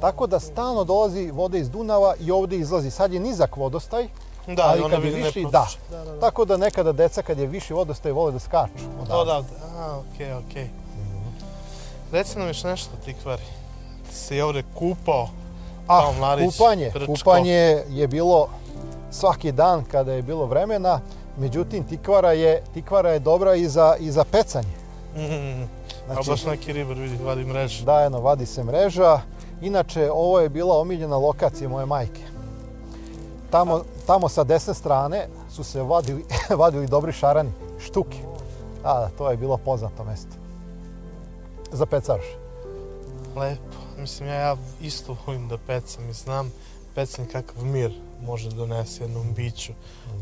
[SPEAKER 1] Tako da stalno dolazi voda iz Dunava i ovde izlazi. Sad je nizak vodostaj,
[SPEAKER 2] Da,
[SPEAKER 1] ali kad je viši, da.
[SPEAKER 2] Da, da, da.
[SPEAKER 1] Tako da nekada deca kad je viši vodostaj vole da skaču. odavde.
[SPEAKER 2] Odavde. A, okej, okej. Reci nam još nešto o Tikvari. Ti se je ovde kupao
[SPEAKER 1] A,
[SPEAKER 2] mladić,
[SPEAKER 1] kupanje.
[SPEAKER 2] Brčko.
[SPEAKER 1] Kupanje je bilo svaki dan kada je bilo vremena. Međutim, tikvara je, tikvara je dobra i za, i za pecanje.
[SPEAKER 2] Mm,
[SPEAKER 1] Znači-
[SPEAKER 2] a baš neki ribar, vidi, vadi mrežu.
[SPEAKER 1] Da, eno, vadi se mreža. Inače, ovo je bila omiljena lokacija moje majke. Tamo, tamo sa desne strane su se vadili, vadili dobri šarani, štuke. Da, da, to je bilo poznato mesto. Za pecaš.
[SPEAKER 2] Lepo. Mislim, ja, ja isto volim da pecam i znam pecanje kakav mir može da donese jednom biću.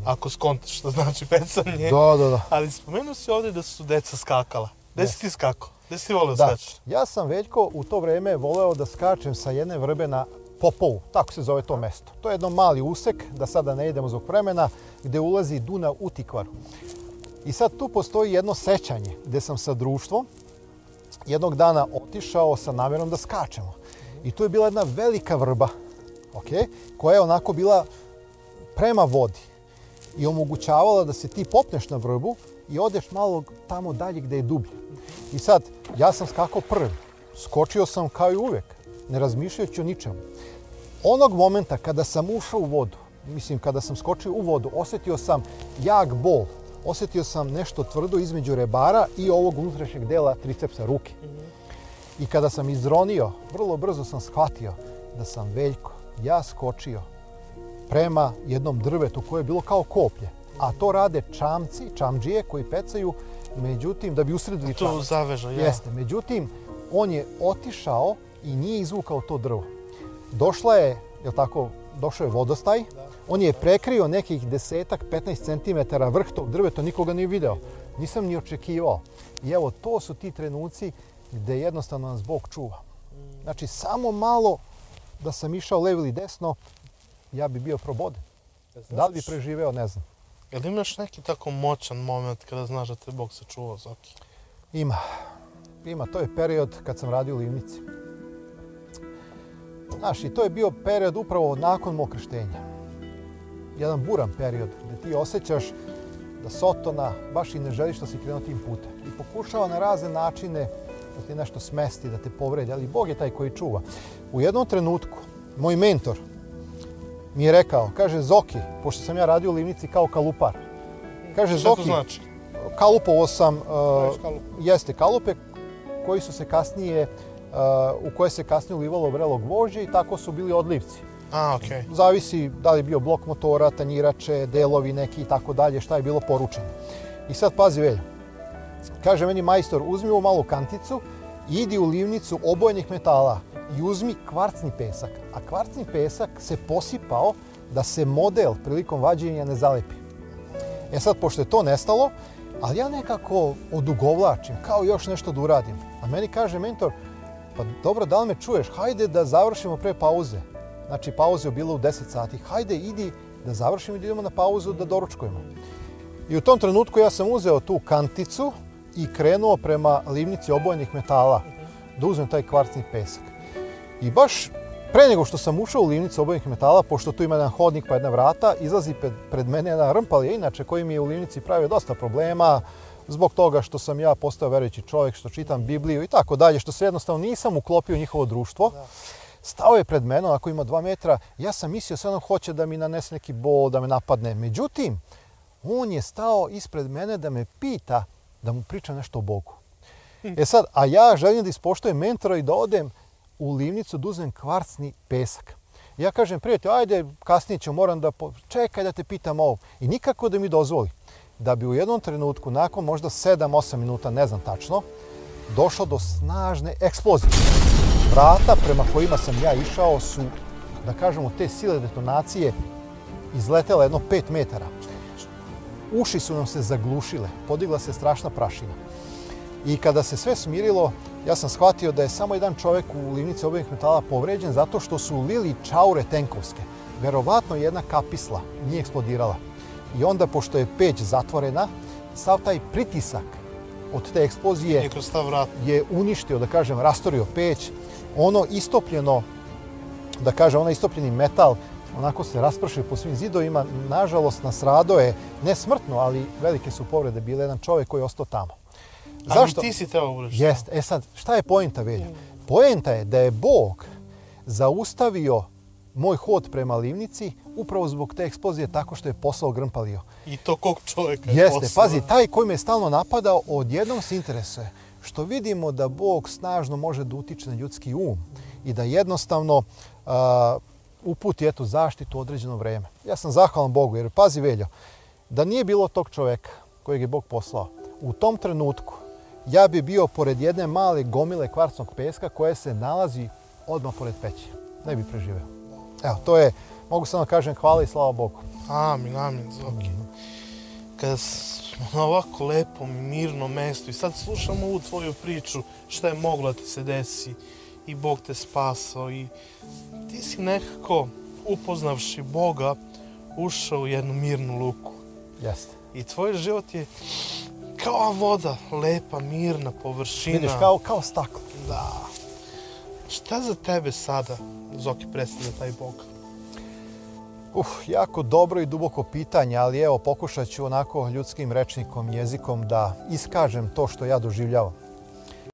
[SPEAKER 2] Ako skontaš šta znači pecanje.
[SPEAKER 1] Da, da, da.
[SPEAKER 2] Ali spomenuo si ovde da su deca skakala. Gde si ti skakao? Gde si volio
[SPEAKER 1] Da,
[SPEAKER 2] skačeš?
[SPEAKER 1] ja sam Veljko u to vreme voleo da skačem sa jedne vrbe na Popovu, tako se zove to mesto. To je jedno mali usek, da sada ne idemo zbog vremena, gde ulazi Dunav u Tikvaru. I sad tu postoji jedno sećanje gde sam sa društvom jednog dana otišao sa namjerom da skačemo. I tu je bila jedna velika vrba, okay, koja je onako bila prema vodi i omogućavala da se ti popneš na vrbu i odeš malo tamo dalje gde je dublje. I sad, ja sam skakao prvi. Skočio sam kao i uvek, ne razmišljajući o ničemu. Onog momenta kada sam ušao u vodu, mislim kada sam skočio u vodu, osetio sam jak bol. Osetio sam nešto tvrdo između rebara i ovog unutrašnjeg dela tricepsa ruke. I kada sam izronio, vrlo brzo sam shvatio da sam Veljko, ja skočio prema jednom drvetu koje je bilo kao koplje. A to rade čamci, čamđije koji pecaju, međutim, da bi usredili čamac.
[SPEAKER 2] zaveža, ja.
[SPEAKER 1] Jeste, međutim, on je otišao i nije izvukao to drvo. Došla je, je tako, došao je vodostaj, on je prekrio nekih desetak, 15 cm vrh tog drveta, nikoga nije video. Nisam ni očekivao. I evo, to su ti trenuci gde jednostavno nas Bog čuva. Znači, samo malo da sam išao levo ili desno, ja bi bio proboden. Da li bi preživeo, ne znam.
[SPEAKER 2] Jel imaš neki tako moćan moment kada znaš da te Bog sačuvao, Zoki?
[SPEAKER 1] Ima. Ima. To je period kad sam radio u Livnici. Znaš, i to je bio period upravo nakon mog krštenja. Jedan buran period gde ti osjećaš da Sotona baš i ne želiš da si krenuo tim putem. I pokušava na razne načine da ti nešto smesti, da te povredi, ali Bog je taj koji čuva. U jednom trenutku, moj mentor mi je rekao, kaže Zoki, pošto sam ja radio u livnici kao kalupar, kaže
[SPEAKER 2] Šta to
[SPEAKER 1] Zoki,
[SPEAKER 2] znači?
[SPEAKER 1] kalupovo sam, uh,
[SPEAKER 2] kalup?
[SPEAKER 1] jeste kalupe koji su se kasnije, u koje se kasnije ulivalo vrelo gvožđe i tako su bili odlivci.
[SPEAKER 2] A, okej.
[SPEAKER 1] Zavisi da li je bio blok motora, tanjirače, delovi neki i tako dalje, šta je bilo poručeno. I sad pazi velja. Kaže meni majstor, uzmi ovu malu kanticu, idi u livnicu obojenih metala i uzmi kvarcni pesak. A kvarcni pesak se posipao da se model prilikom vađenja ne zalepi. E sad, pošto je to nestalo, ali ja nekako odugovlačim, kao još nešto da uradim. A meni kaže mentor, pa dobro, da li me čuješ? Hajde da završimo pre pauze. Znači, pauza je bila u 10 sati. Hajde, idi da završimo i da idemo na pauzu da doručkujemo. I u tom trenutku ja sam uzeo tu kanticu i krenuo prema livnici obojenih metala da uzmem taj kvarcni pesak. I baš pre nego što sam ušao u livnicu obojenih metala, pošto tu ima jedan hodnik pa jedna vrata, izlazi pred, pred mene jedan rmpalija, inače koji mi je u livnici pravio dosta problema, zbog toga što sam ja postao verujući čovjek, što čitam Bibliju i tako dalje, što se jednostavno nisam uklopio njihovo društvo. Stao je pred menom, ako ima dva metra, ja sam mislio sve ono hoće da mi nanese neki bol, da me napadne. Međutim, on je stao ispred mene da me pita da mu pričam nešto o Bogu. E sad, a ja želim da ispoštujem mentora i da odem u livnicu da uzmem kvarcni pesak. Ja kažem, prijatelj, ajde, kasnije ću, moram da... Po... Čekaj da te pitam ovo. I nikako da mi dozvoli da bi u jednom trenutku, nakon možda 7-8 minuta, ne znam tačno, došlo do snažne eksplozije. Vrata prema kojima sam ja išao su, da kažemo, te sile detonacije izletela jedno 5 metara. Uši su nam se zaglušile, podigla se strašna prašina. I kada se sve smirilo, ja sam shvatio da je samo jedan čovjek u livnici obojenih metala povređen zato što su lili čaure tenkovske. Verovatno jedna kapisla nije eksplodirala. I onda, pošto je peć zatvorena, sav taj pritisak od te eksplozije je uništio, da kažem, rastorio peć. Ono istopljeno, da kažem, onaj istopljeni metal, onako se raspršio po svim zidovima. Nažalost, nasrado je, ne smrtno, ali velike su povrede bile jedan čovjek koji je ostao tamo.
[SPEAKER 2] Zašto? Ali ti si teo budeš.
[SPEAKER 1] Jeste. E sad, šta je poenta, Velja? Poenta je da je Bog zaustavio moj hod prema livnici upravo zbog te eksplozije tako što je poslao grmpalio.
[SPEAKER 2] I to kog čovjeka je
[SPEAKER 1] Jeste,
[SPEAKER 2] poslao.
[SPEAKER 1] pazi, taj koji me stalno napadao, odjednom se interesuje što vidimo da Bog snažno može da utiče na ljudski um i da jednostavno uh, uputi eto zaštitu određeno vreme. Ja sam zahvalan Bogu jer pazi Veljo, da nije bilo tog čoveka kojeg je Bog poslao, u tom trenutku ja bi bio pored jedne male gomile kvarcnog peska koje se nalazi odmah pored peći. Ne bi preživeo. Evo, to je, mogu samo da kažem hvala i slava Bogu.
[SPEAKER 2] Amin, amin, Zoki. Kada smo na ovako lepom i mirnom mestu i sad slušamo ovu tvoju priču, šta je moglo da ti se desi i Bog te spasao i ti si nekako upoznavši Boga ušao u jednu mirnu luku.
[SPEAKER 1] Jeste.
[SPEAKER 2] I tvoj život je kao voda, lepa, mirna površina.
[SPEAKER 1] Vidiš, kao, kao staklo.
[SPEAKER 2] Da. Šta za tebe sada, Zoki, predstavlja taj Bog?
[SPEAKER 1] Uf, jako dobro i duboko pitanje, ali evo pokušat ću onako ljudskim rečnikom, jezikom da iskažem to što ja doživljavam.